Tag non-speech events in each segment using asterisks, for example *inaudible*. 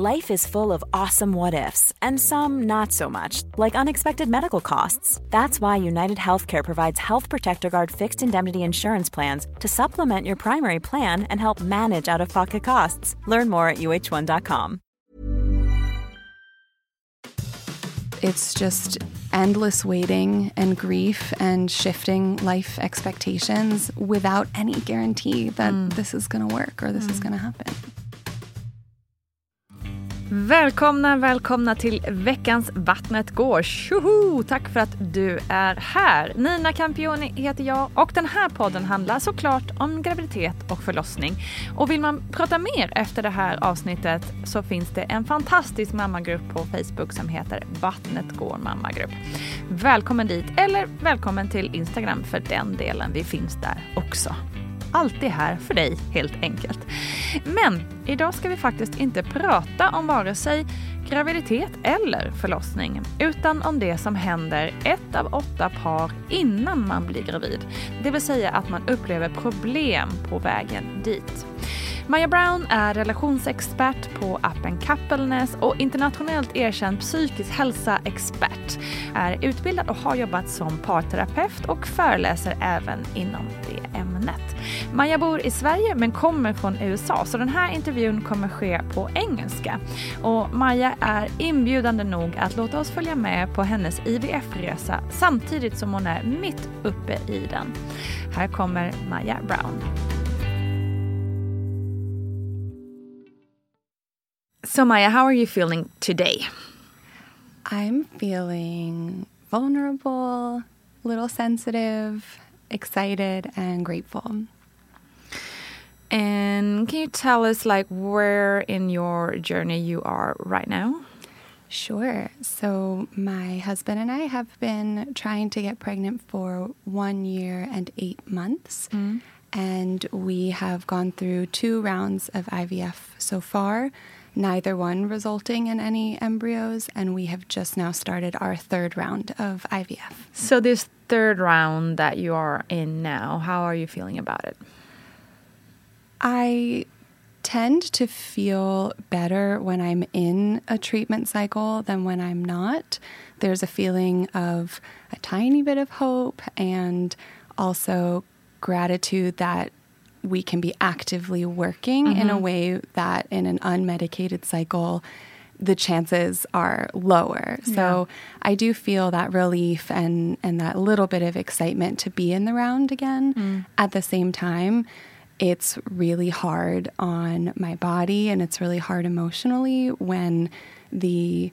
Life is full of awesome what ifs, and some not so much, like unexpected medical costs. That's why United Healthcare provides Health Protector Guard fixed indemnity insurance plans to supplement your primary plan and help manage out of pocket costs. Learn more at uh1.com. It's just endless waiting and grief and shifting life expectations without any guarantee that mm. this is going to work or this is mm. going to happen. Välkomna, välkomna till veckans Vattnet går. Tjoho! Tack för att du är här. Nina Campioni heter jag och den här podden handlar såklart om graviditet och förlossning. Och vill man prata mer efter det här avsnittet så finns det en fantastisk mammagrupp på Facebook som heter Vattnet går mammagrupp. Välkommen dit eller välkommen till Instagram för den delen. Vi finns där också alltid här för dig helt enkelt. Men idag ska vi faktiskt inte prata om vare sig graviditet eller förlossning, utan om det som händer ett av åtta par innan man blir gravid. Det vill säga att man upplever problem på vägen dit. Maja Brown är relationsexpert på appen Coupleness och internationellt erkänd psykisk hälsa-expert. Är utbildad och har jobbat som parterapeut och föreläser även inom det ämnet. Maja bor i Sverige men kommer från USA så den här intervjun kommer ske på engelska. Och Maja är inbjudande nog att låta oss följa med på hennes IVF-resa samtidigt som hon är mitt uppe i den. Här kommer Maja Brown. So, Maya, how are you feeling today? I'm feeling vulnerable, a little sensitive, excited, and grateful. And can you tell us, like, where in your journey you are right now? Sure. So, my husband and I have been trying to get pregnant for one year and eight months. Mm-hmm. And we have gone through two rounds of IVF so far, neither one resulting in any embryos. And we have just now started our third round of IVF. So, this third round that you are in now, how are you feeling about it? I tend to feel better when I'm in a treatment cycle than when I'm not. There's a feeling of a tiny bit of hope and also gratitude that we can be actively working in a mm-hmm. way that in an unmedicated cycle the chances are lower. So I do feel that relief and, and that little bit of excitement to be in the round again. Mm. At the same time, it's really hard on my body and it's really hard emotionally when the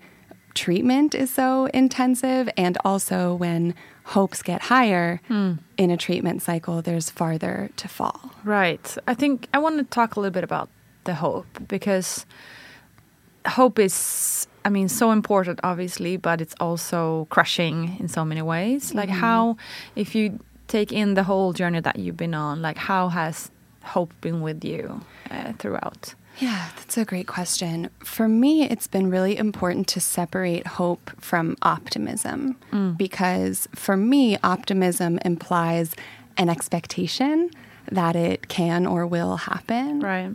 treatment is so intensive and also when hopes get higher hmm. in a treatment cycle there's farther to fall Right. I think I want to talk a little bit about the hope because hope is, I mean, so important, obviously, but it's also crushing in so many ways. Like, how, if you take in the whole journey that you've been on, like, how has hope been with you uh, throughout? Yeah, that's a great question. For me, it's been really important to separate hope from optimism because for me, optimism implies an expectation that it can or will happen. Right.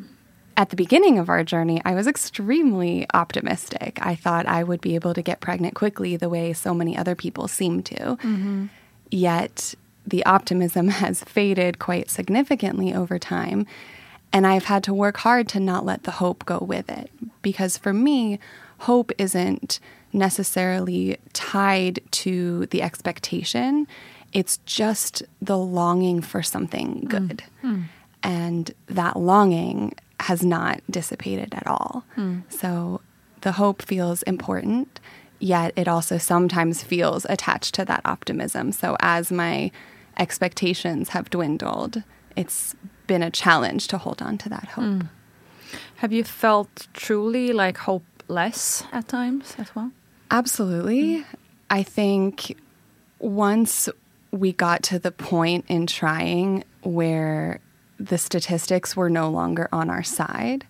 At the beginning of our journey, I was extremely optimistic. I thought I would be able to get pregnant quickly the way so many other people seem to. Mm-hmm. Yet the optimism *laughs* has faded quite significantly over time. And I've had to work hard to not let the hope go with it. Because for me, hope isn't necessarily tied to the expectation, it's just the longing for something good. Mm. Hmm. And that longing has not dissipated at all. Hmm. So the hope feels important, yet it also sometimes feels attached to that optimism. So as my expectations have dwindled, it's been a challenge to hold on to that hope. Hmm. Have you felt truly like hopeless at times as well? Absolutely. Hmm. I think once we got to the point in trying where the statistics were no longer on our side,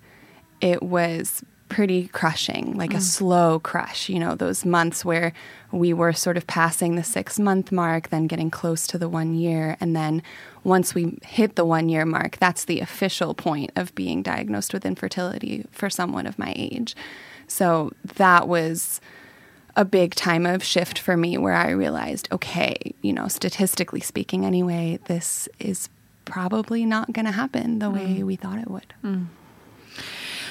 it was pretty crushing, like a mm. slow crush. You know, those months where we were sort of passing the six month mark, then getting close to the one year. And then once we hit the one year mark, that's the official point of being diagnosed with infertility for someone of my age. So that was a big time of shift for me where I realized, okay, you know, statistically speaking, anyway, this is probably not going to happen the way we thought it would.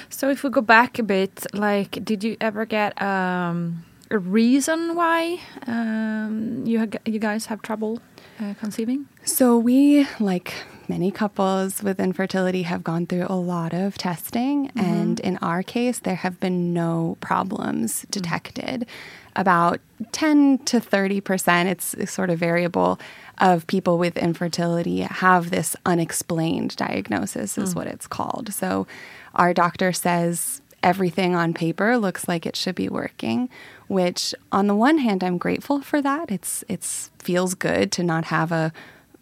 So if we go back a bit, like, did you ever get um, a reason why um, you you guys have trouble uh, conceiving? So we, like many couples with infertility, have gone through a lot of testing, and in our case, there have been no problems detected. About 10 to 30 percent, it's sort of variable, of people with infertility have this unexplained diagnosis, is hmm. what it's called. So our doctor says everything on paper looks like it should be working which on the one hand i'm grateful for that. It's it's feels good to not have a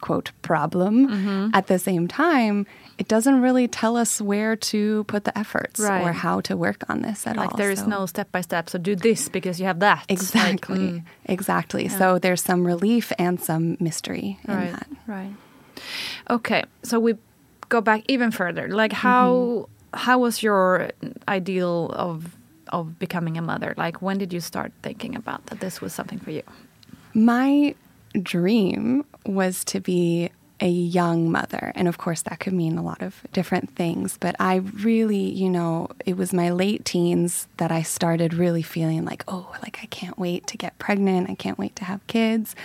quote problem. Mm-hmm. At the same time it doesn't really tell us where to put the efforts or how to work on this at Like all there is So- no step by step. So do this because you have that. Like, exactly mm, exactly so there's some relief and some mystery in right, that right. Okay, so we go back even further. Like how how was your ideal of of becoming a mother? Like when did you start thinking about that this was something for you? My dream was to be a young mother. And of course, that could mean a lot of different things. But I really, you know, it was my late teens that I started really feeling like, oh, like I can't wait to get pregnant. I can't wait to have kids.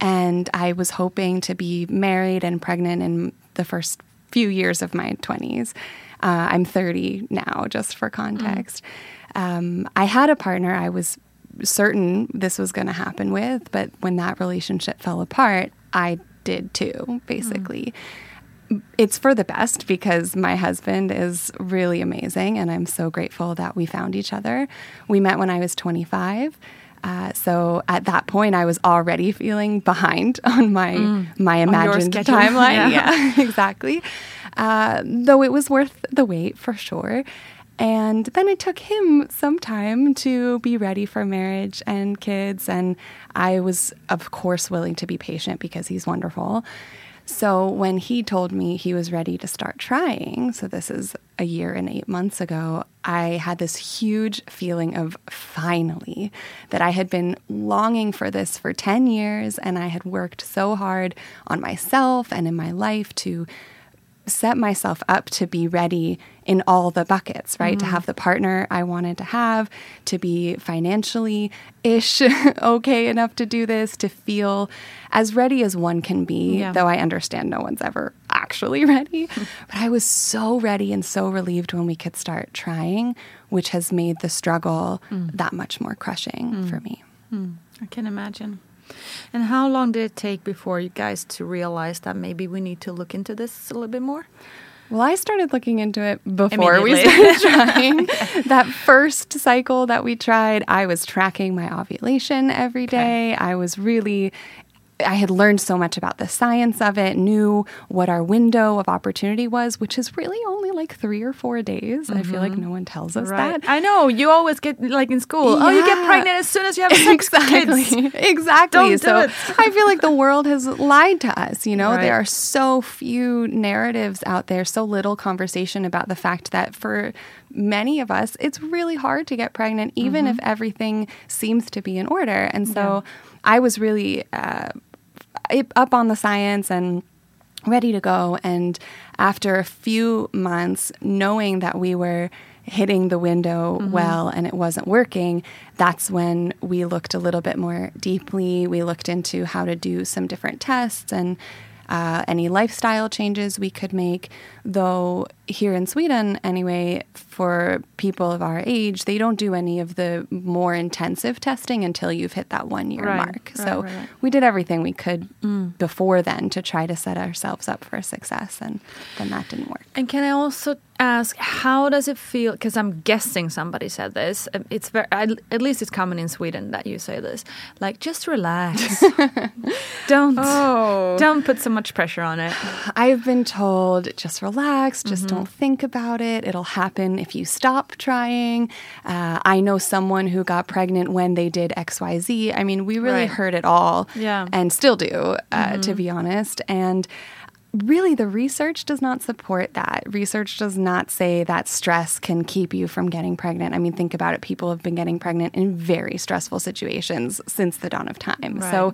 And I was hoping to be married and pregnant in the first few years of my 20s. Uh, I'm 30 now, just for context. Um, I had a partner I was certain this was going to happen with, but when that relationship fell apart, I did too, basically. It's for the best because my husband is really amazing and I'm so grateful that we found each other. We met when I was 25. Uh, so at that point, I was already feeling behind *laughs* on my my imagined timeline. *laughs* Yeah. Yeah, *laughs* exactly. Uh, though it was worth the wait for sure. And then it took him some time to be ready for marriage and kids. And I was, of course, willing to be patient because he's wonderful. So when he told me he was ready to start trying, so this is a year and eight months ago, I had this huge feeling of finally that I had been longing for this for 10 years and I had worked so hard on myself and in my life to set myself up to be ready in all the buckets, right? Mm-hmm. To have the partner I wanted to have, to be financially ish *laughs* okay enough to do this, to feel as ready as one can be, Yeah. though I understand no one's ever actually *laughs* ready. but I was so ready and so relieved when we could start trying, which has made the struggle Mm. that much more crushing for me. I can imagine. And how long did it take before you guys to realize that maybe we need to look into this a little bit more? Well, I started looking into it before we started *laughs* trying. *laughs* that first cycle that we tried, I was tracking my ovulation every day. I was really I had learned so much about the science of it, knew what our window of opportunity was, which is really only like 3 or 4 days. I feel like no one tells us that. I know. You always get like in school. Oh, you get pregnant as soon as you have sex *laughs* exactly. kids. *laughs* Exactly. Don't do it. I feel like the world has lied to us. You know, Right. there are so few narratives out there, so little conversation about the fact that for many of us, it's really hard to get pregnant, even Mm-hmm. if everything seems to be in order. And so I was really uh, up on the science and ready to go. And after a few months, knowing that we were hitting the window well and it wasn't working, that's when we looked a little bit more deeply. We looked into how to do some different tests and uh, any lifestyle changes we could make. Though here in Sweden, anyway, for people of our age, they don't do any of the more intensive testing until you've hit that one year Right, mark. right, so right, we did everything we could before then to try to set ourselves up for success, and then that didn't work. And can I also ask, how does it feel? Because I'm guessing somebody said this. Um, It's very, at least it's common in Sweden that you say this. Like, just relax. *laughs* don't, Oh. don't put so much pressure on it. I've been told just relax, just don't think about it. It'll happen if you stop trying. Uh, I know someone who got pregnant when they did X Y Z. I mean, we really Right. heard it all Yeah. and still do, uh, to be honest. And really, the research does not support that. Research does not say that stress can keep you from getting pregnant. I mean, think about it. People have been getting pregnant in very stressful situations since the dawn of time. So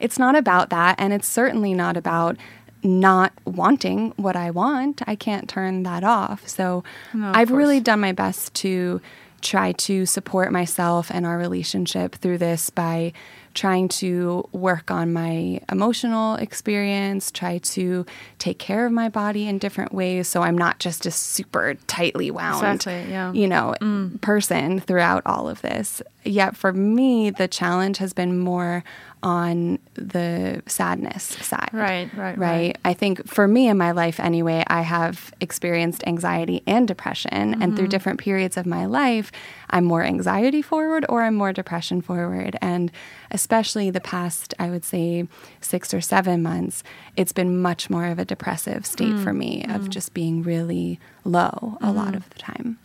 it's not about that. And it's certainly not about not wanting what I want. I can't turn that off. So No, of I've really done my best to try to support myself and our relationship through this by trying to work on my emotional experience, try to take care of my body in different ways so I'm not just a super tightly wound Exactly, yeah. you know, mm. person throughout all of this. Yet for me, the challenge has been more on the sadness side. Right, right, right. right. I think for me in my life anyway, I have experienced anxiety and depression. And Mm-hmm. through different periods of my life, I'm more anxiety forward or I'm more depression forward. And especially the past, I would say, six or seven months, it's been much more of a depressive state Mm, for me of just being really low a Mm-hmm. lot of the time.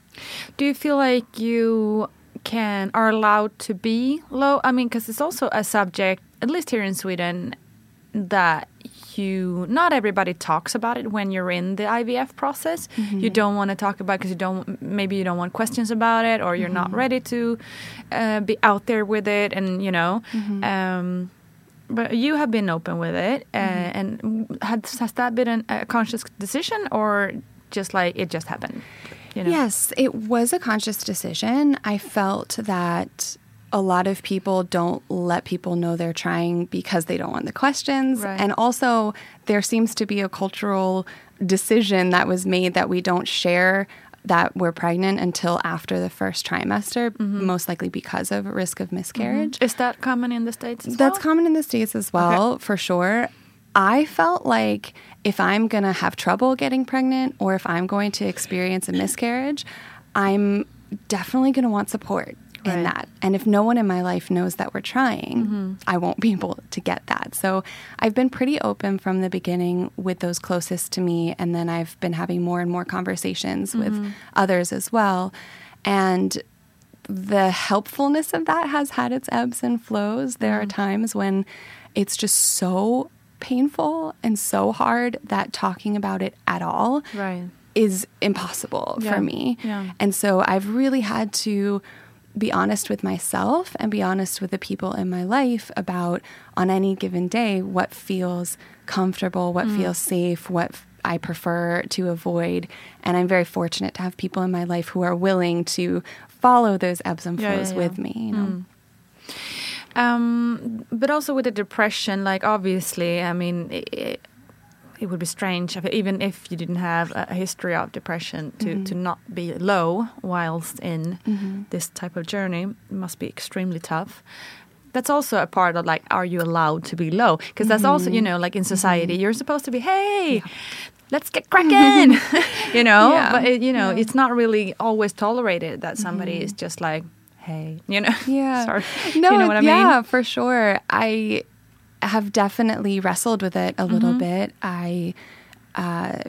Do you feel like you can are allowed to be low? I mean, because it's also a subject, at least here in Sweden, that you not everybody talks about it when you're in the IVF process. You don't want to talk about because you don't maybe you don't want questions about it or you're not ready to uh, be out there with it, and you know. Um, but you have been open with it, uh, and has, has that been an, a conscious decision or just like it just happened? You know? Yes, it was a conscious decision. I felt that a lot of people don't let people know they're trying because they don't want the questions. Right. And also, there seems to be a cultural decision that was made that we don't share that we're pregnant until after the first trimester, Mm-hmm. most likely because of risk of miscarriage. Is that common in the states? As That's well? common in the States as well, for sure. I felt like if I'm going to have trouble getting pregnant or if I'm going to experience a miscarriage, I'm definitely going to want support in that. And if no one in my life knows that we're trying, mm-hmm. I won't be able to get that. So I've been pretty open from the beginning with those closest to me. And then I've been having more and more conversations with mm-hmm. others as well. And the helpfulness of that has had its ebbs and flows. There are mm-hmm. times when it's just so painful and so hard that talking about it at all Right. is impossible Yeah. for me. Yeah. And so I've really had to be honest with myself and be honest with the people in my life about on any given day what feels comfortable, what mm. feels safe, what I prefer to avoid. And I'm very fortunate to have people in my life who are willing to follow those ebbs and flows yeah, with me. You know? Mm. Um, but also with the depression, like obviously, I mean, it, it would be strange if, even if you didn't have a history of depression to, mm-hmm. to not be low whilst in mm-hmm. this type of journey. It must be extremely tough. That's also a part of like, are you allowed to be low? Because that's also, you mm-hmm. know, like in society, you're supposed to be, hey, let's get cracking, *laughs* you know. Yeah. But it, you know, it's not really always tolerated that somebody is just like, hey, you know. *laughs* Yeah. Sorry. No, you know what I mean? yeah, for sure. I have definitely wrestled with it a little Mm-hmm. bit. I, uh,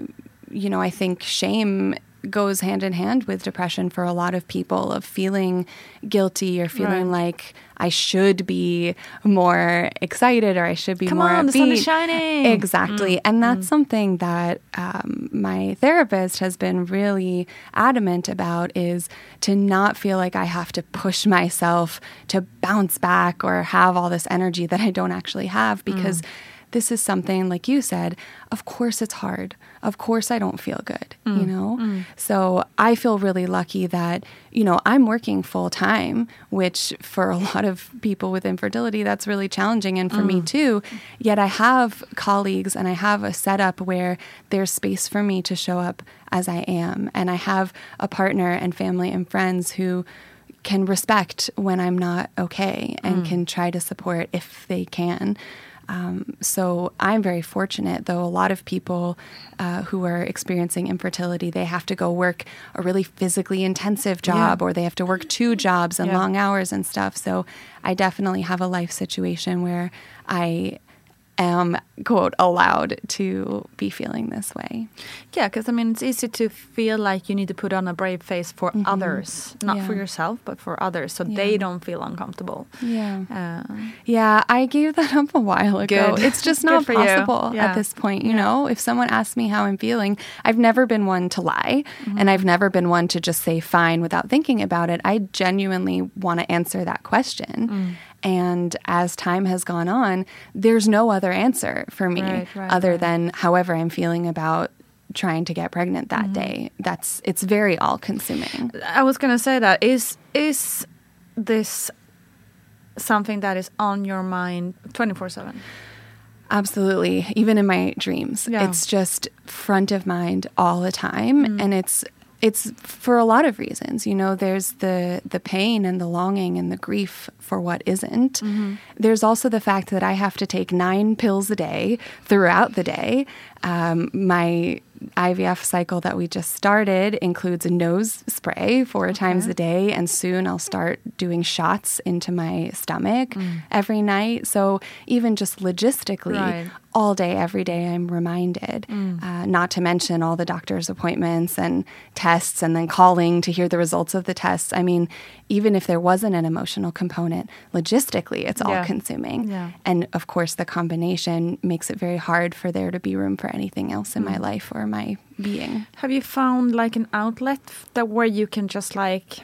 you know, I think shame goes hand in hand with depression for a lot of people of feeling guilty or feeling Right. like I should be more excited or I should be Come more on, the sun is upbeat. shining. Mm. Exactly. And that's something that um, my therapist has been really adamant about is to not feel like I have to push myself to bounce back or have all this energy that I don't actually have because this is something like you said of course it's hard. Of course i don't feel good you mm, know? Mm. so i feel really lucky that you know i'm working full time which for a *laughs* lot of people with infertility that's really challenging and for me mm. too. Yet i have colleagues and i have a setup where there's space for me to show up as i am. And i have a partner and family and friends who can respect when I'm not okay and can try to support if they can. Um, so I'm very fortunate, though a lot of people uh, who are experiencing infertility, they have to go work a really physically intensive job or they have to work two jobs and Yeah. long hours and stuff. So I definitely have a life situation where I am, quote, allowed to be feeling this way. Yeah, because I mean, it's easy to feel like you need to put on a brave face for others, not for Mm-hmm. Yourself, but for others, so Yeah. they don't feel uncomfortable. Yeah. Uh, Yeah, I gave that up a while ago. Good. It's just *laughs* not for possible Yeah. at this point. You know, if someone asks me how I'm feeling, I've never been one to lie Mm-hmm. and I've never been one to just say fine without thinking about it. I genuinely want to answer that question. Mm. And as time has gone on, there's no other answer for me Right, right, other right. than however I'm feeling about trying to get pregnant Mm-hmm. that day. That's it's very all consuming. I was gonna say that is is this something that is on your mind twenty four seven? Absolutely. Even in my dreams. Yeah. It's just front of mind all the time Mm. and it's it's for a lot of reasons. You know, there's the the pain and the longing and the grief for what isn't. Mm-hmm. There's also the fact that I have to take 9 pills a day throughout the day. Um, my IVF cycle that we just started includes a nose spray four times a day, and soon I'll start doing shots into my stomach Mm. every night. So, even just logistically, Right. all day, every day, I'm reminded. Uh, not to mention all the doctor's appointments and tests, and then calling to hear the results of the tests. I mean, even if there wasn't an emotional component, logistically, it's all Yeah. consuming. Yeah. And of course, the combination makes it very hard for there to be room for anything else in Mm. my life or my being. Have you found like an outlet that where you can just like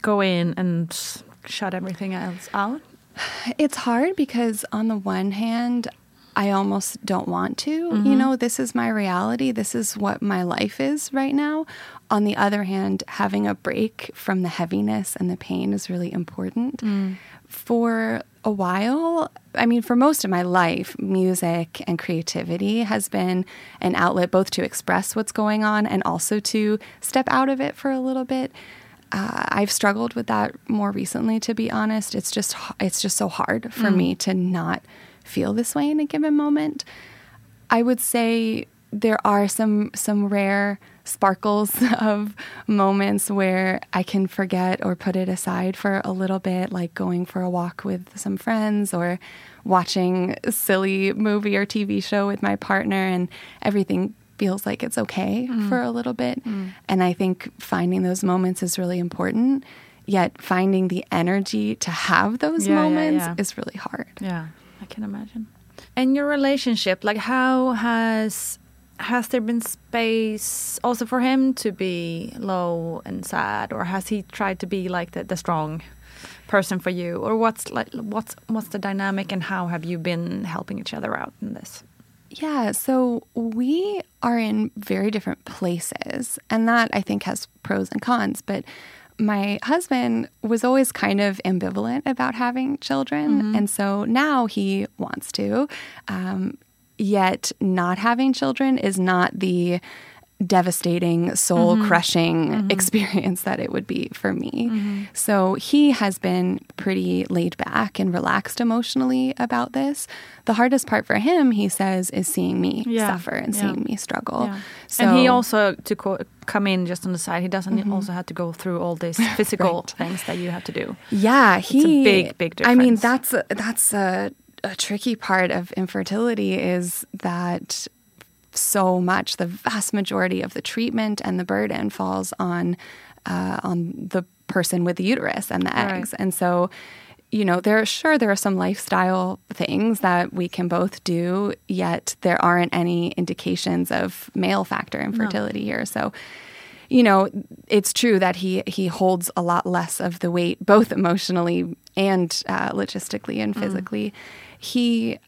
go in and shut everything else out? It's hard because, on the one hand, I almost don't want to. Mm-hmm. You know, this is my reality. This is what my life is right now. On the other hand, having a break from the heaviness and the pain is really important. Mm. For a while, I mean, for most of my life, music and creativity has been an outlet both to express what's going on and also to step out of it for a little bit uh, I've struggled with that more recently, to be honest. It's just it's just so hard for me to not feel this way in a given moment. I would say there are some some rare sparkles *laughs* of moments where I can forget or put it aside for a little bit, like going for a walk with some friends or watching a silly movie or TV show with my partner, and everything feels like it's okay Mm. for a little bit. And I think finding those moments is really important. Yet finding the energy to have those Yeah, yeah, moments yeah. is really hard. Yeah, I can imagine. And your relationship, like how has has there been space also for him to be low and sad, or has he tried to be like the, the strong person for you, or what's like what's what's the dynamic, and how have you been helping each other out in this? Yeah, so we are in very different places, and that I think has pros and cons. But my husband was always kind of ambivalent about having children, and so now he wants to. Um, yet, not having children is not the devastating, soul crushing mm-hmm. mm-hmm. experience that it would be for me. Mm-hmm. So he has been pretty laid back and relaxed emotionally about this. The hardest part for him, he says, is seeing me Yeah. suffer and Yeah. seeing me struggle. Yeah. So, and he also to co- come in just on the side. He doesn't also have to go through all these *laughs* physical Right. things that you have to do. Yeah, he. big, big difference. I mean, that's a, that's a, a tricky part of infertility is that so much, the vast majority of the treatment and the burden falls on uh, on the person with the uterus and the Right. eggs, and so. You know, there sure there are some lifestyle things that we can both do, yet there aren't any indications of male factor infertility here. So, you know, it's true that he he holds a lot less of the weight, both emotionally and uh, logistically and physically. He,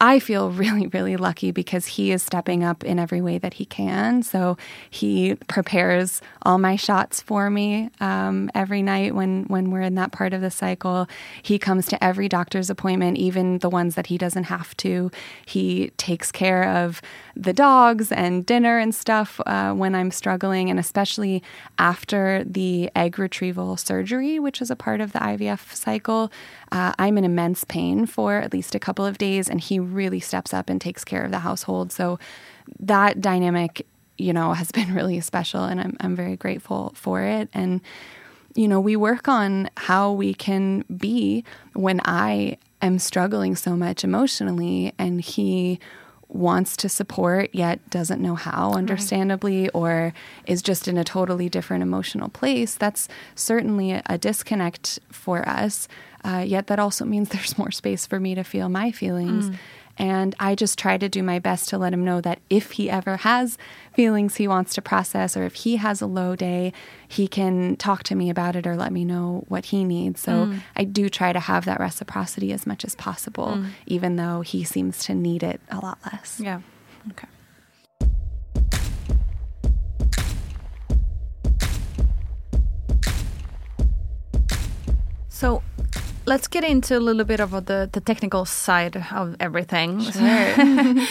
I feel really, really lucky because he is stepping up in every way that he can. So he prepares all my shots for me um, every night when when we're in that part of the cycle. He comes to every doctor's appointment, even the ones that he doesn't have to. He takes care of the dogs and dinner and stuff uh, when I'm struggling, and especially after the egg retrieval surgery, which is a part of the IVF cycle. Uh, I'm in immense pain for at least a couple of days, and he really steps up and takes care of the household. So that dynamic, you know, has been *laughs* really special, and I'm I'm very grateful for it. And you know, we work on how we can be when I am struggling so much emotionally, and he wants to support yet doesn't know how, understandably, or is just in a totally different emotional place. That's certainly a, disconnect for us. Uh, yet that also means *laughs* there's more space for me to feel my feelings. And I just try to do my best to let him know that if he ever has feelings he wants to process or if he has a low day, he can talk to me about it or let me know what he needs. So mm. I do try to have that reciprocity as much as possible, mm. even though he seems to need it a lot less. Yeah. Okay. So let's get into a little bit of the, the technical side of everything. *laughs*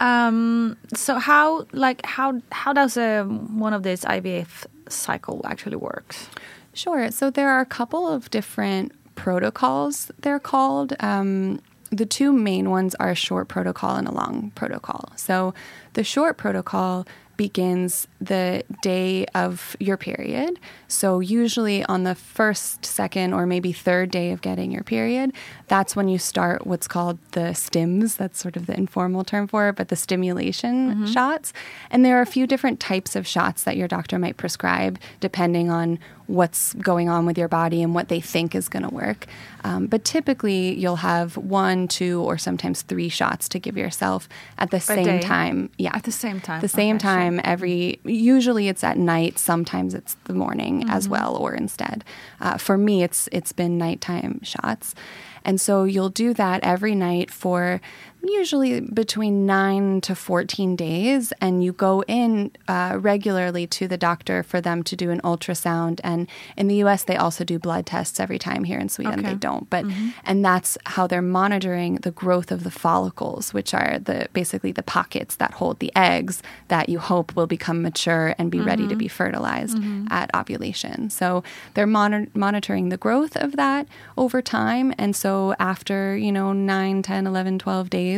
um, so how like how how does a, one of these IVF cycle actually works? Sure. So there are a couple of different protocols, they're called. Um, the two main ones are a short protocol and a long protocol. So the short protocol begins the day of your period. So, usually on the first, second, or maybe third day of getting your period, that's when you start what's called the stims. That's sort of the informal term for it, but the stimulation mm-hmm. shots. And there are a few different types of shots that your doctor might prescribe depending on what's going on with your body and what they think is going to work. Um, but typically, you'll have one, two, or sometimes three shots to give yourself at the same day? time. Yeah, At the same time. The same Okay, sure. time every. Usually, it's at night. Sometimes it's the morning as Mm-hmm. well, or instead. Uh, for me, it's it's been nighttime shots. And so you'll do that every night for usually between 9 to 14 days. And you go in uh, regularly to the doctor for them to do an ultrasound. And in the US, they also do blood tests every time. Here in Sweden, Okay. they don't. But mm-hmm. and that's how they're monitoring the growth of the follicles, which are the basically the pockets that hold the eggs that you hope will become mature and be ready to mm-hmm. be fertilized mm-hmm. at ovulation. So they're monitor- monitoring the growth of that over time. And so after, you know, 9, 10, 11, 12 days,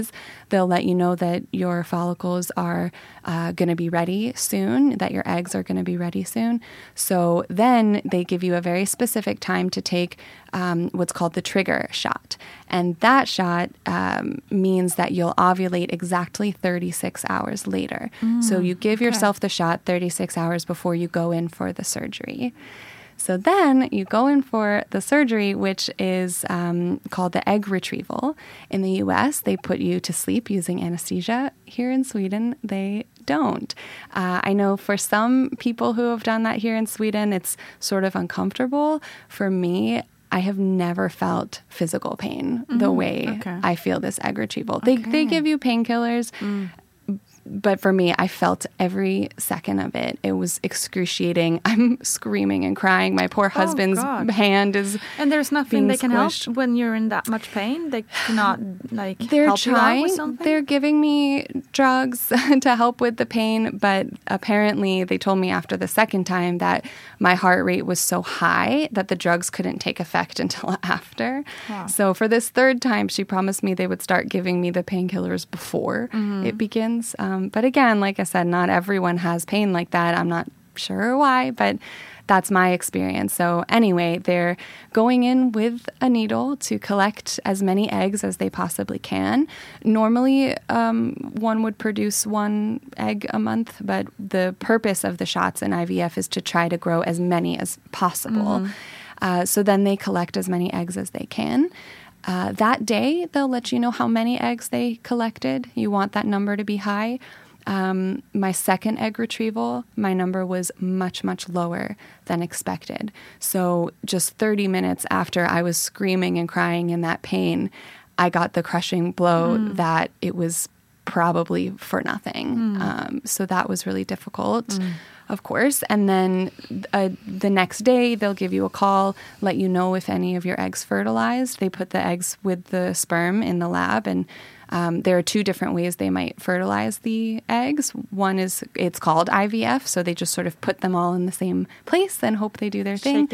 they'll let you know that your follicles are uh, going to be ready soon, that your eggs are going to be ready soon. So then they give you a very specific time to take um, what's called the trigger shot. And that shot um, means that you'll ovulate exactly 36 hours later. so you give yourself the shot 36 hours before you go in for the surgery. So then you go in for the surgery, which is um, called the egg retrieval. In the US, they put you to sleep using anesthesia. Here in Sweden, they don't. Uh, I know for some people who have done that here in Sweden, it's sort of uncomfortable. For me, I have never felt physical pain the way Mm-hmm. okay. I feel this egg retrieval. They they Okay. Mm. give you painkillers, but for me, I felt every second of it. It was excruciating. *laughs* I'm screaming and crying. My poor husband's Oh, hand is And there's nothing they can squished. help when you're in that much pain. They cannot like they're help trying with something. they're giving me drugs *laughs* to help with the pain but apparently they told me after the second time that my heart rate was so high that the drugs couldn't take effect *laughs* until after so for this third time she promised me they would start giving me the painkillers before Mm-hmm. it begins um, but again like i said not everyone has pain like that i'm not sure why but that's my experience. So, anyway, they're going in with a needle to collect as many eggs as they possibly can. Normally, um, one would produce one egg a month, but the purpose of the shots in IVF is to try to grow as many as possible. Uh, so, then they collect as many eggs as they can. Uh, that day, they'll let you know how many eggs they collected. You want that number to be high. Um, my second egg retrieval, my number was much, much lower than expected. So, just 30 minutes after I was screaming and crying in that pain, I got the crushing blow that it was probably for nothing. Um, so, that was really difficult. Of course. And then uh, the next day, they'll give you a call, let you know if any of your eggs fertilized. They put the eggs with the sperm in the lab, and um, there are two different ways they might fertilize the eggs. One is it's called IVF, so they just sort of put them all in the same place and hope they do their thing.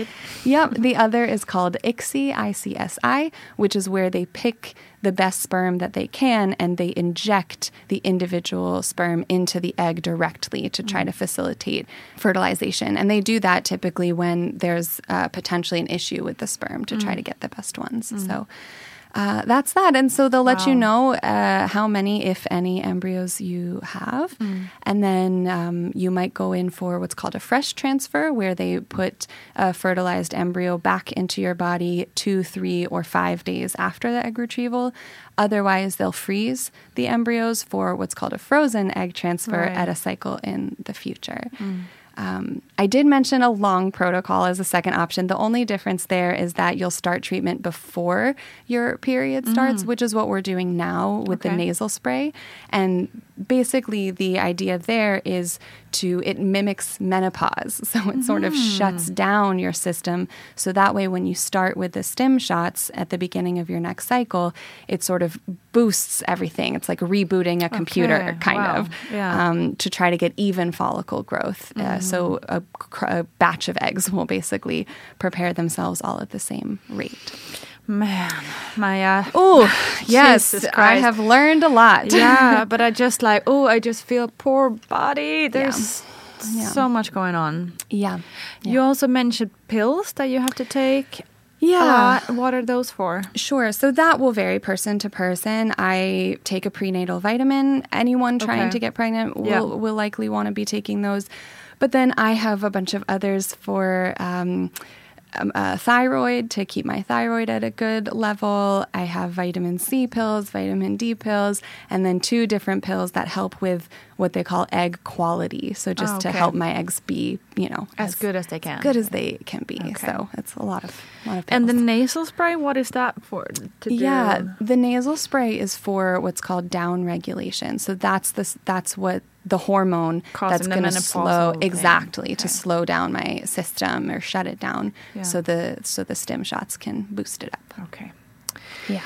Yep. The other is called ICSI, I-C-S-I, which is where they pick the best sperm that they can and they inject the individual sperm into the egg directly to try to mm. facilitate fertilization. And they do that typically when there's uh, potentially an issue with the sperm to try mm. to get the best ones. Mm. So. Uh, that's that. And so they'll let you know uh, how many, if any, embryos you have. And then um, you might go in for what's called a fresh transfer, where they put a fertilized embryo back into your body two, three, or five days after the egg retrieval. Otherwise, they'll freeze the embryos for what's called a frozen egg transfer Right. at a cycle in the future. Um, I did mention a long protocol as a second option. The only difference there is that you'll start treatment before your period starts, which is what we're doing now with the nasal spray. And basically, the idea there is to it mimics menopause, *laughs* so it sort of shuts down your system. So that way, when you start with the stim shots at the beginning of your next cycle, it sort of boosts everything. It's like rebooting a computer, Okay. kind Wow. of Yeah. um, to try to get even follicle growth. Uh, so a, cr- a batch of eggs will basically prepare themselves all at the same rate. Man, Maya. Oh, *sighs* yes, I have learned a lot. *laughs* yeah, *laughs* but I just like, oh, I just feel poor body. There's Yeah. so much going on. yeah, You also mentioned pills that you have to take. Yeah. lot. What are those for? Sure. So that will vary person to person. I take a prenatal vitamin. Anyone trying Okay. to get pregnant will, Yeah. will likely want to be taking those. But then I have a bunch of others for um, um, thyroid to keep my thyroid at a good level. I have vitamin C pills, vitamin D pills, and then two different pills that help with what they call egg quality. So just Oh, to help my eggs be, you know, As good as they can. as good as they can be. Okay. So it's a lot of, a lot of pills. And the nasal spray, what is that for? To Yeah, do? the nasal spray is for what's called down regulation. So that's the that's what the hormone Causing that's going to slow thing. exactly to slow down my system or shut it down. Yeah. So the so the stim shots can boost it up. Okay. Yeah.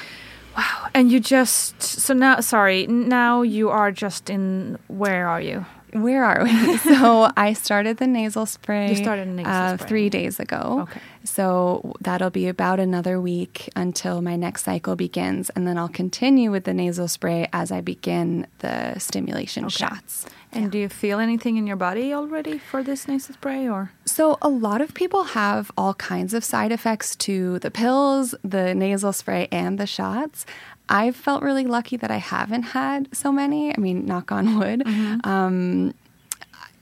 Wow. And you just so now sorry, now you are just in where are you? Where are we? *laughs* so I started the nasal spray. You started nasal uh, spray. three days ago. Okay. So that'll be about another week until my next cycle begins, and then I'll continue with the nasal spray as I begin the stimulation shots. And do you feel anything in your body already for this nasal spray or So, a lot of people have all kinds of side effects to the pills, the nasal spray, and the shots. I've felt really lucky that I haven't had so many. I mean, knock on *laughs* wood. Um,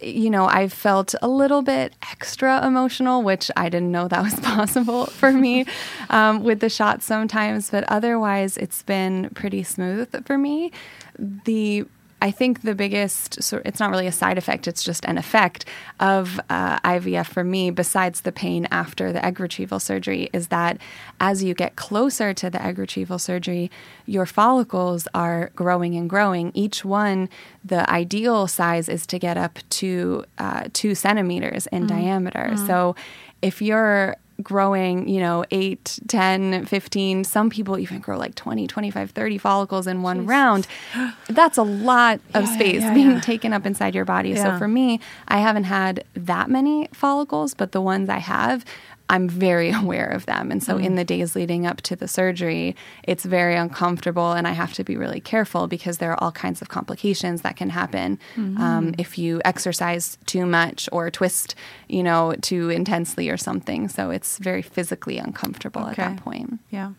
you know, I felt a little bit extra emotional, which I didn't know that was *laughs* possible for me *laughs* um, with the shots sometimes, but otherwise it's been pretty smooth for me. The I think the biggest, so it's not really a side effect, it's just an effect of uh, IVF for me, besides the pain after the egg retrieval surgery, is that as you get closer to the egg retrieval surgery, your follicles are growing and growing. Each one, the ideal size is to get up to uh, two centimeters in mm. diameter. Mm. So if you're growing, you know, 8, 10, 15, some people even grow like 20, 25, 30 follicles in one Jeez. round. *gasps* That's a lot of yeah, space yeah, being yeah. taken up inside your body. So for me, I haven't had that many follicles, but the ones I have, I'm very *laughs* aware of them. And so mm. in the days leading up to the surgery, it's very uncomfortable and I have to be really careful because there are all kinds of complications that can happen mm-hmm. um, if you exercise too much or twist, you know, too intensely or something. So it's very physically uncomfortable okay. at that point. Yeah.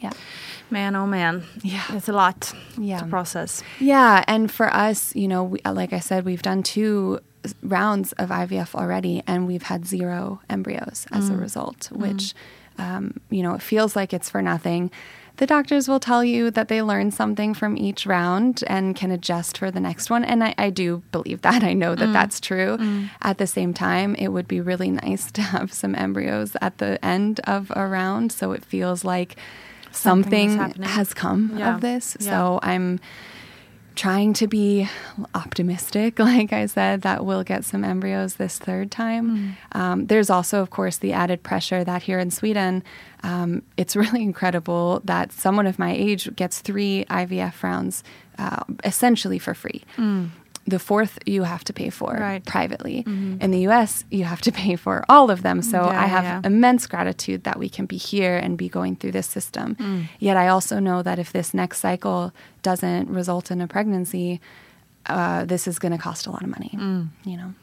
Yeah. Man, oh man. Yeah. It's a lot yeah. to process. Yeah. And for us, you know, we, like I said, we've done two rounds of IVF already, and we've had zero embryos as mm. a result, which, mm. um, you know, it feels like it's for nothing. The doctors will tell you that they learn something from each round and can adjust for the next one. And I, I do believe that. *laughs* I know that mm. that's true. Mm. At the same time, it would be really nice *laughs* to have some embryos at the end of a round so it feels like something, something has come yeah. of this. Yeah. So I'm trying to be optimistic, *laughs* like I said, that we'll get some embryos this third time. Mm. Um, there's also, of course, the added pressure that here in Sweden, um, it's *laughs* really incredible that someone of my age gets three IVF rounds uh, essentially for free. Mm the fourth you have to pay for right. privately. Mm-hmm. In the US, you have to *laughs* pay for all of them. So yeah, I have yeah. immense gratitude that we can be here and be going through this system. Mm. Yet I also know that if this next cycle doesn't result in a pregnancy, uh, this is going to cost a lot of money. Mm. You know,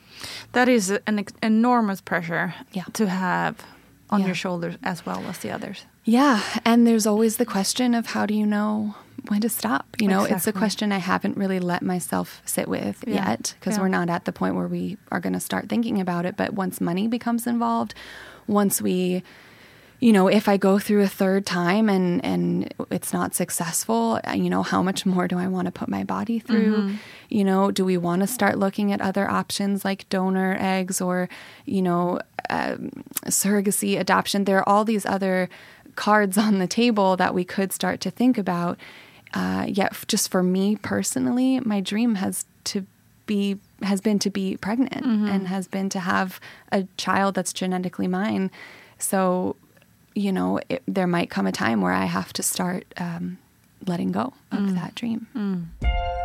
that is an enormous pressure yeah. to have on your shoulders as well as the others. Yeah, and there's always the question of how do you know when to stop? You know, exactly. it's a question I haven't really let myself sit with yeah. yet because yeah. we're not at the point where we are going to start thinking about it. But once money becomes involved, once we you know, if I go through a third time and and it's not successful, uh, you know, how much more do I want to put my body through? Mm-hmm. You know, do we want to start looking at other options like donor eggs or, you know, um, surrogacy, adoption? There are all these other cards on the table that we could start to think about. Uh, yet, just for me personally, my dream has to be has been to be pregnant mm-hmm. and has been to have a child that's genetically mine. So, you know, it, there might come a time where I have to start um, letting go of mm. that dream. Mm.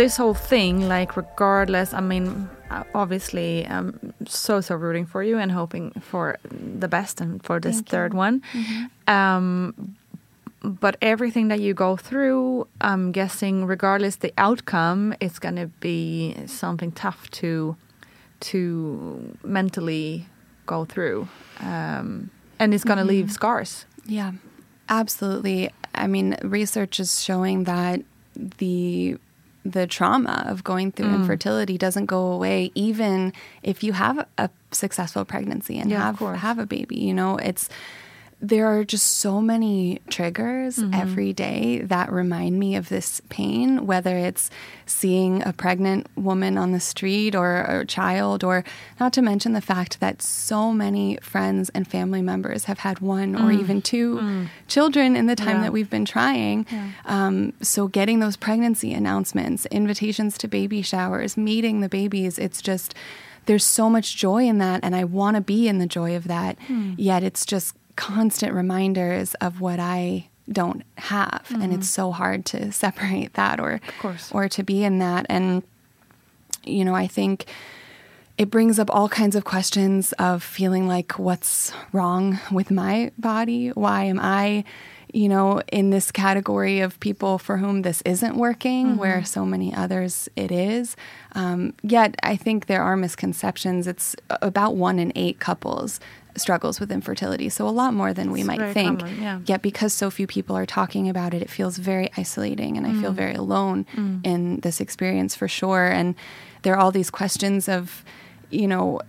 This whole thing, like regardless, I mean, obviously, I'm so so rooting for you and hoping for the best and for this Thank third you. one. Mm-hmm. Um, but everything that you go through, I'm guessing, regardless the outcome, it's going to be something tough to to mentally go through, um, and it's going to leave scars. Yeah, absolutely. I mean, research is showing that the the trauma of going through Mm. infertility doesn't go away even if you have a successful pregnancy and Yeah, have have a baby. You know, it's there are just so many triggers Mm-hmm. every day that remind me of this pain, whether it's seeing a pregnant woman on the street or a child, or not to mention the fact that so many friends and family members have had one or even two children in the time Mm. Yeah. that we've been trying. Um, so, getting those pregnancy announcements, invitations to baby showers, meeting the babies, it's just there's so much joy in that, and I want to be in the joy of that. Hmm. Yet it's just constant reminders of what I don't have, and it's so hard to *laughs* separate that or course. or to be in that. And you know, I think it brings up all kinds of questions of feeling like what's wrong with my body? Why am I, you know, in this category of people for whom this isn't working, where so many others it is? Um, yet I think there are misconceptions. It's about one in eight couples struggles with infertility, so a lot more than we It's might think. common, yeah. Yet because so few people are talking about it, it feels very isolating, and I Mm. feel very alone in this experience for sure. And there are all these questions of, you know,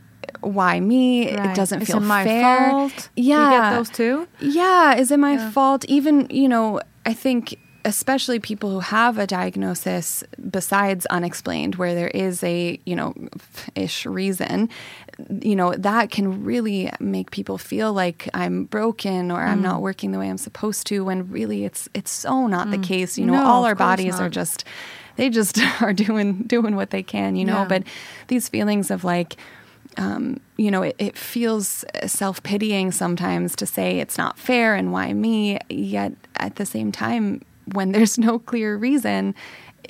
why me? It doesn't Is feel it my fair. fault? Yeah, You get those too? Yeah, is it my fault? Even you know, I think especially people who have a diagnosis besides unexplained, where there is a you know ish reason, you know that can really make people feel like I'm broken or I'm Mm. not working the way I'm supposed to. When really it's it's so not the case. You know, No, all our bodies are just they just *laughs* are doing doing what they can. You know, Yeah. but these feelings of like um, you know, it, it feels self pitying sometimes to say it's not fair and why me. Yet at the same time, when there's no clear reason,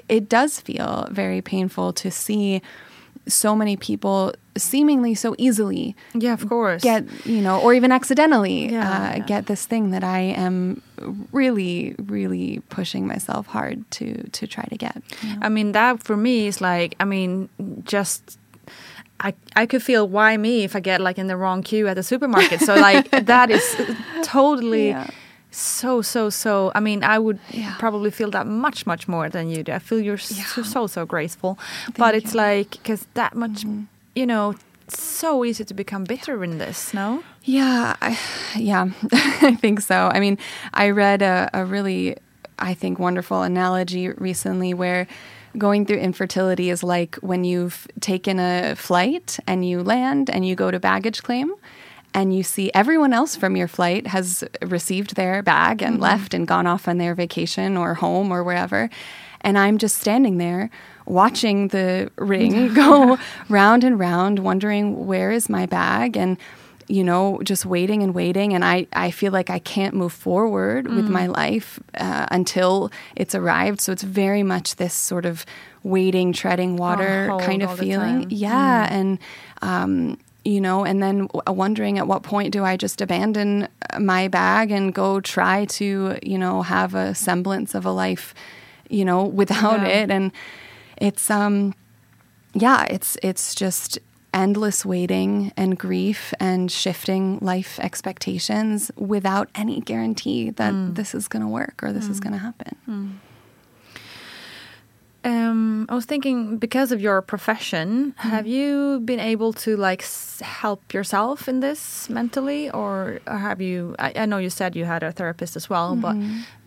it does feel very painful to see so many people seemingly so easily Yeah, of course. get, you know, or even accidentally Yeah, uh, yeah. get this thing that I am really, really pushing myself hard to to try to get. you know? I mean, that for me is like, I mean, just. I, I could feel why me if I get like in the wrong queue at the supermarket. So like *laughs* that is totally Yeah. So so so. I mean, I would Yeah. probably feel that much much more than you do. I feel you're so so, so graceful, but it's you. Mm-hmm. like because that much, you know, so easy to become bitter in this. No, Yeah, I, yeah, *laughs* I think so. I mean, I read a, a really, I think, wonderful analogy recently where going through infertility is like when you've taken a flight and you land and you go to baggage claim and you see everyone else from your flight has received their bag and left and gone off on their vacation or home or wherever. And I'm just standing there watching the ring *laughs* go round and round, wondering where is my bag and you know, just waiting and waiting. And I, I feel like I can't move forward with my life uh, until it's arrived. So it's very much this sort of waiting, treading water kind of feeling. Yeah. And, um, you know, and then uh, wondering at what point do I just abandon uh, my bag and go try to, you know, have a semblance of a life, you know, *laughs* without Yeah. it. And it's, um, yeah, it's it's just endless waiting and grief and shifting life expectations without any guarantee that hmm. this is going to work or this is hmm. going to happen. Hmm. Um, I was thinking because of your profession, have you been able to like s- help yourself in this mentally, or, or have you? I, I know you said you had a therapist as well, but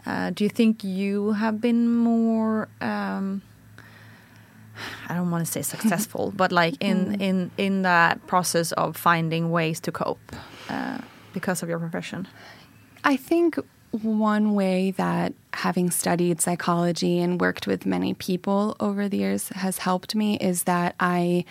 uh, do you think you have been more? Um, I don't want to say successful, but like in *laughs* in in that process of finding ways to cope uh, because of your profession? I think one way that having studied psychology and worked with many people over the years has helped me is that I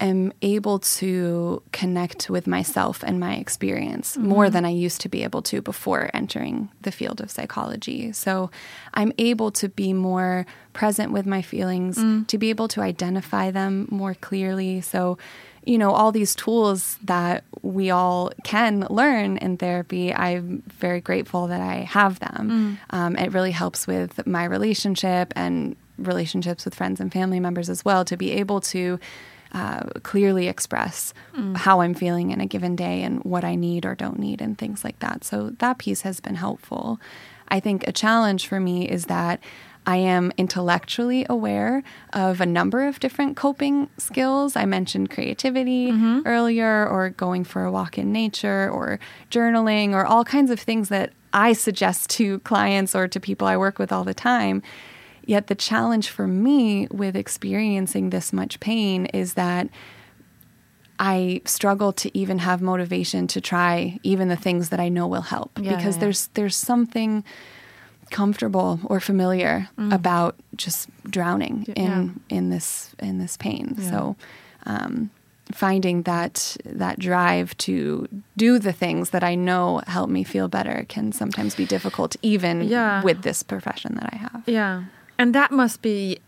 am able to connect with myself and my experience mm-hmm. more than I used to be able to before entering the field of psychology. So I'm able to be more present with my feelings, mm. to be able to identify them more clearly. So, you know, all these tools that we all can learn in therapy, I'm very grateful that I have them. Um, it really helps with my relationship and relationships with friends and family members as well to be able to uh, clearly express how I'm feeling in a given day and what I need or don't need and things like that. So that piece has been helpful. I think a challenge for me is that I am intellectually aware of a number of different coping skills. I mentioned creativity mm-hmm. earlier, or going for a walk in nature, or journaling, or all kinds of things that I suggest to clients or to people I work with all the time. Yet the challenge for me with experiencing this much pain is that I struggle to even have motivation to try even the things that I know will help Yeah, because yeah. there's there's something comfortable or familiar about just drowning in in this in this pain. So um, finding that that drive to do the things that I know help me feel better can sometimes be difficult even Yeah. with this profession that I have. Yeah, and that must be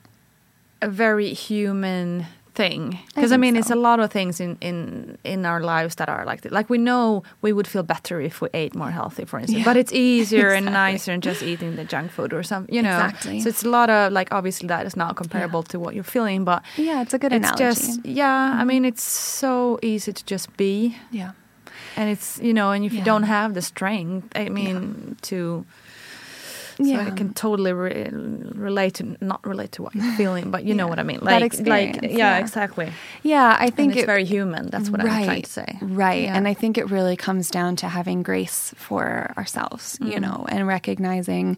a very human thing because I, think mean it's a lot of things in in in our lives that are like that. Like we know we would feel better if we ate more healthy, for instance, Yeah. but it's easier and *laughs* nicer than just eating the junk food or something. You know, Exactly. so it's a lot of like obviously that is not comparable to what you're feeling, but Yeah, it's a good it's analogy. just yeah. I mm-hmm. mean, it's so easy to just be, yeah. and it's you know, and if you don't have the strength, I mean, to so Yeah. I can totally re- relate to not relate to what you're *laughs* feeling, but you know what I mean. Like, like, yeah, yeah. exactly. Yeah, I And think it's it, very human. That's what I'm trying to say. Right. Yeah. And I think it really comes down to having grace for ourselves, you Mm. know, and recognizing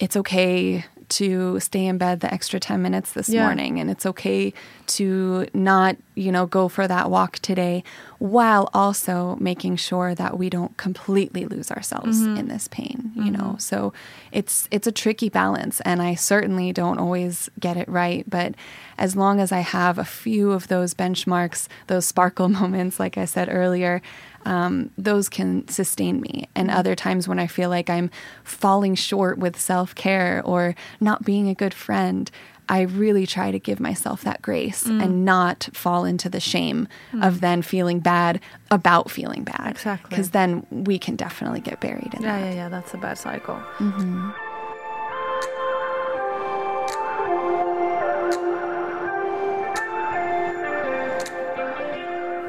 it's okay to stay in bed the extra 10 minutes this Yeah. morning and it's okay to not, you know, go for that walk today while also making sure that we don't completely lose ourselves Mm-hmm. in this pain, you know. So it's it's a tricky balance and I certainly don't always get it right, but as long as I have a few of those benchmarks, those sparkle *laughs* moments like I said earlier, um, those can sustain me. And other times when I feel like I'm falling short with self care or not being a good friend, I really try to give myself that grace mm. and not fall into the shame mm. of then feeling bad about feeling bad. Exactly. Because then we can definitely get buried in Yeah, that. yeah, yeah. That's a bad cycle. Mm-hmm.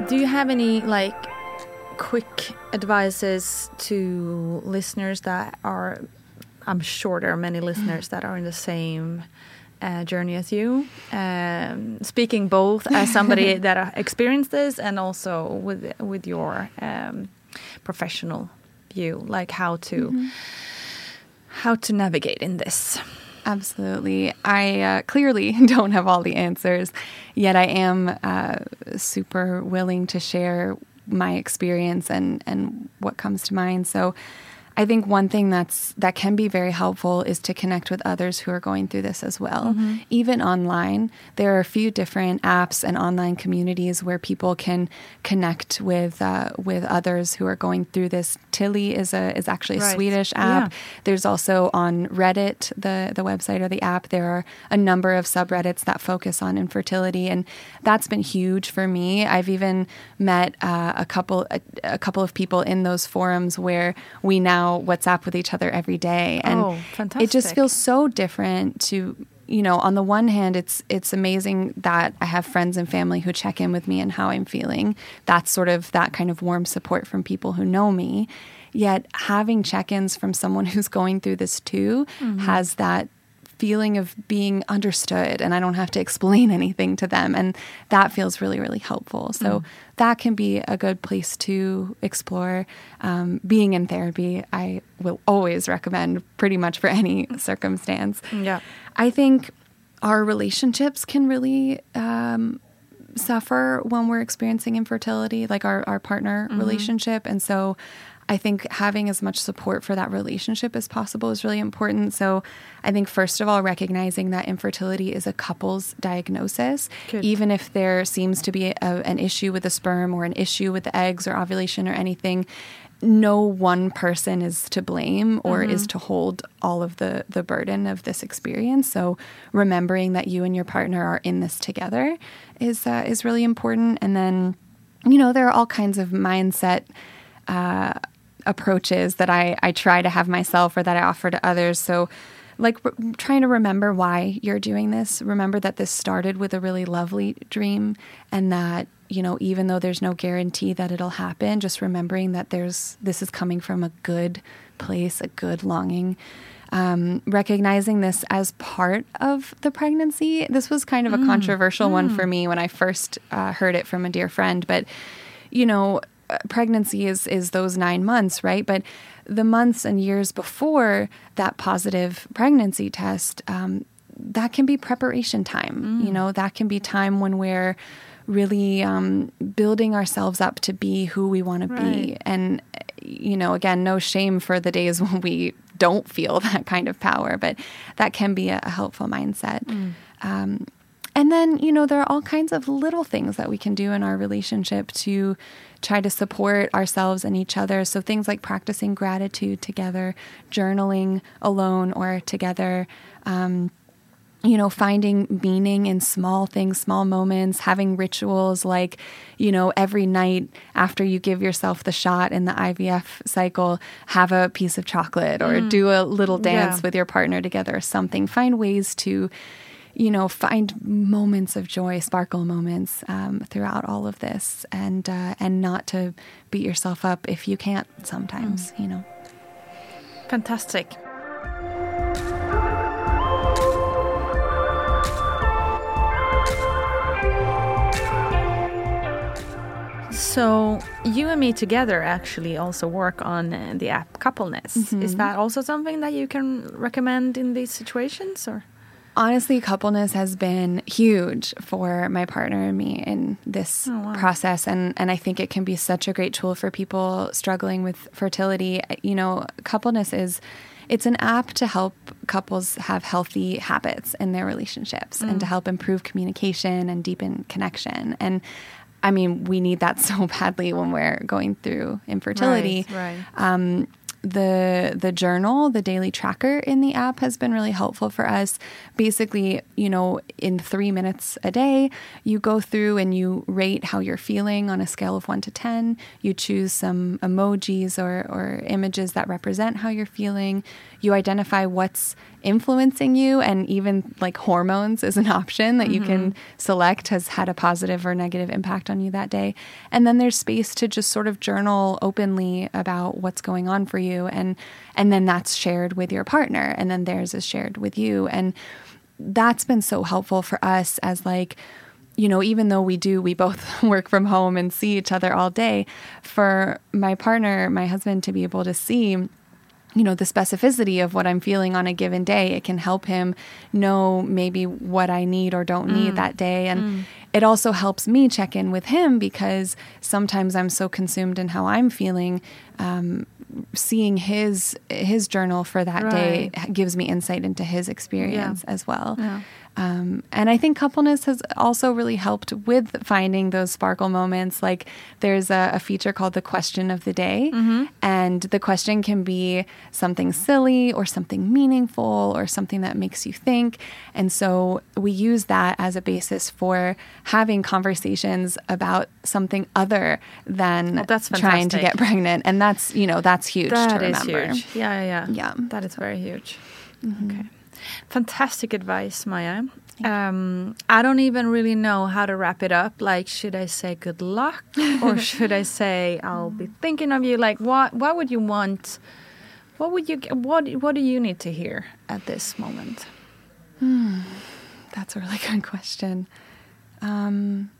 Do you have any like quick advices to listeners that are? I'm sure there are many listeners that are in the same uh, journey as you. Um, speaking both as somebody *laughs* that uh, experienced this and also with with your um, professional view, like how to how to navigate in this. Absolutely. I uh, clearly *laughs* don't have all the answers, yet I am uh, super willing to share my experience and, and what comes to mind. So I think one thing that's that can be very helpful is to connect with others who are going through this as well. Even online, there are a few different apps and online communities where people can connect with uh, with others who are going through this. Tilly is a is actually a Right. Swedish app. Yeah. There's also on Reddit, the the website or the app, there are a number of subreddits that focus on infertility, and that's been huge for me. I've even met uh, a couple a, a couple of people in those forums where we now WhatsApp with each other every day, and Oh, it just feels so different to you know on the one hand it's it's amazing that i have friends and family who check in with me and how i'm feeling. That's sort of that kind of warm support from people who know me. Yet having check-ins from someone *laughs* who's going through this too mm-hmm. has that feeling of being understood and i don't have to explain *laughs* anything to them and that feels really really helpful so that can be a good place to explore um, being in therapy i will always recommend pretty much for any circumstance Yeah. I think our relationships can really um, suffer when we're experiencing infertility, like our, our partner Mhm. relationship. And so I think having as much support for that relationship as possible is really important. So I think, first of all, recognizing that infertility is a couple's diagnosis, Good. even if there seems to be a, an issue with the sperm or an issue with the eggs or ovulation or anything. No one person is to blame or Mhm. is to hold all of the the burden of this experience. So remembering that you and your partner are in this together is uh, is really important. And then, you know, there are all kinds of mindset uh, approaches that I I try to have myself or that I offer to others. So. Like r- trying to remember why you're doing this. Remember that this started with a really lovely dream, and that you know even though there's no guarantee that it'll happen, just remembering that there's this is coming from a good place, a good longing um, recognizing this as part of the pregnancy. This was kind of a Mm. controversial one Mm. for me when I first uh, heard it from a dear friend. But you know, pregnancy is is those nine months, right? But the months and years before that positive pregnancy test, um, that can be preparation time. You know, that can be time when we're really um, building ourselves up to be who we want to be. And, you know, again, no shame for the days *laughs* when we don't feel that kind of power, but that can be a, a helpful mindset. Um, and then, you know, there are all kinds of little things that we can do in our relationship to try to support ourselves and each other. So things like practicing gratitude together, journaling alone or together. Um, you know, finding meaning in small things, small moments, having rituals like, you know, every night after you give yourself the shot in the IVF cycle, have a piece of chocolate or Mm. do a little dance Yeah. with your partner together or something. Find ways to, you know, find moments of joy, sparkle moments um, throughout all of this, and uh, and not to beat yourself up if you can't. Sometimes, you know. Fantastic. So you and me together actually also work on uh, the app Coupleness. Is Mhm. that also something that you can recommend in these situations, or? Honestly, coupleness has been huge for my partner and me in this Oh, wow. process. And, and I think it can be such a great tool for people struggling with fertility. You know, coupleness is it's an app to help couples have healthy habits in their relationships and to Mm. help improve communication and deepen connection. And I mean, we need that *laughs* so badly when we're going through infertility. Right, right. Um, the the journal, the daily tracker in the app has been really helpful for us. Basically, you know, in three minutes a day, you go through and you rate how you're feeling on a scale of one to ten. You choose some emojis or or images that represent how you're feeling. You identify what's influencing you, and even like hormones is an option that you can mm-hmm. select has had a positive or negative impact on you that day. And then there's space to just sort of journal openly about what's going on for you and and then that's shared with your partner and then theirs is shared with you and that's been so helpful for us as like you know even though we do we both *laughs* work from home and see each other all day for my partner my husband to be able to see you know the specificity of what i'm feeling on a given day it can help him know maybe what i need or don't need Mm. that day and Mm. it also helps me check in with him because sometimes i'm so consumed in how i'm feeling um, seeing his his journal for that day gives me insight into his experience as well Yeah. Um, and I think coupleness has also really helped with finding those sparkle moments. Like there's a, a feature called the question of the day, Mhm. and the question can be something silly or something meaningful or something that makes you think. And so we use that as a basis for having conversations about something other than Oh, that's trying to get pregnant. And that's, you know, that's huge That to is remember. huge. Yeah, yeah, Yeah. That is very huge. Mhm. Okay. Fantastic advice, Maya. Um, I don't even really know how to wrap it up. Like, should I say good luck or *laughs* should I say I'll be thinking of you? Like, what what would you want? What would you what what do you need to hear at this moment? Hmm, that's a really *laughs* good question. Um,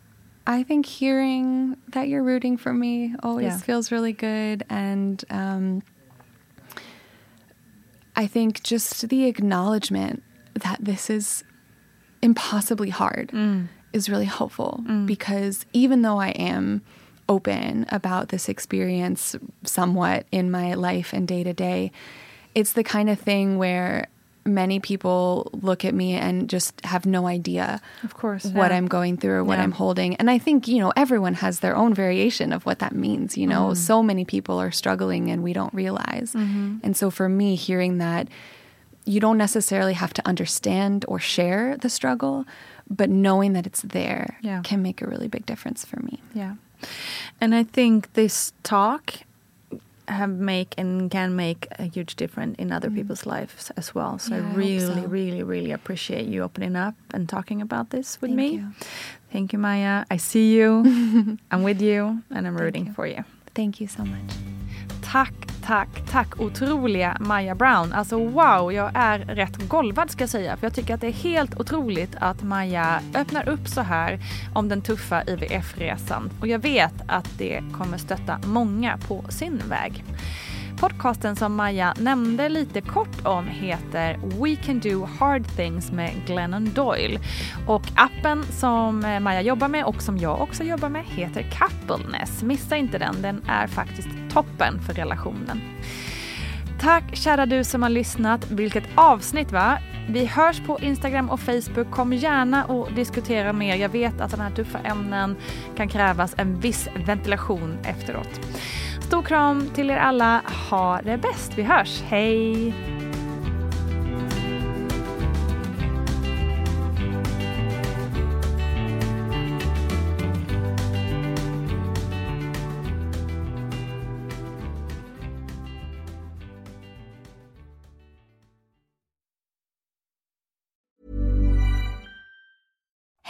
I think hearing that you're rooting for me always Yeah. feels really good. And um, I think just the acknowledgement that this is impossibly hard mm. is really helpful mm. because even though I am open about this experience somewhat in my life and day to day, it's the kind of thing where many people look at me and just have no idea Of course, what yeah. I'm going through or what Yeah. I'm holding. And I think, you know, everyone has their own variation of what that means. You know, Mm. so many people are struggling and we don't realize. Mm-hmm. And so for me, hearing that you don't necessarily have to understand or share the struggle, but knowing that it's there Yeah. can make a really big difference for me. Yeah. And I think this talk have make and can make a huge difference in other people's lives as well. So Mm. Yeah, I really, so. really, really appreciate you opening up and talking about this with Thank me. you. Thank you, Maya. I see you. *laughs* I'm with you and I'm rooting you. for you. Thank you so much. Tack, tack, tack otroliga Maja Brown. Alltså wow, jag är rätt golvad ska jag säga. För jag tycker att det är helt otroligt att Maja öppnar upp så här om den tuffa IVF-resan. Och jag vet att det kommer stötta många på sin väg. Podcasten som Maja nämnde lite kort om heter We can do hard things med Glennon Doyle. Och appen som Maja jobbar med och som jag också jobbar med heter Coupleness. Missa inte den, den är faktiskt toppen för relationen. Tack kära du som har lyssnat. Vilket avsnitt va? Vi hörs på Instagram och Facebook. Kom gärna och diskutera mer. Jag vet att sådana här tuffa ämnen kan krävas en viss ventilation efteråt. Stor kram till er alla. Ha det bäst. Vi hörs. Hej!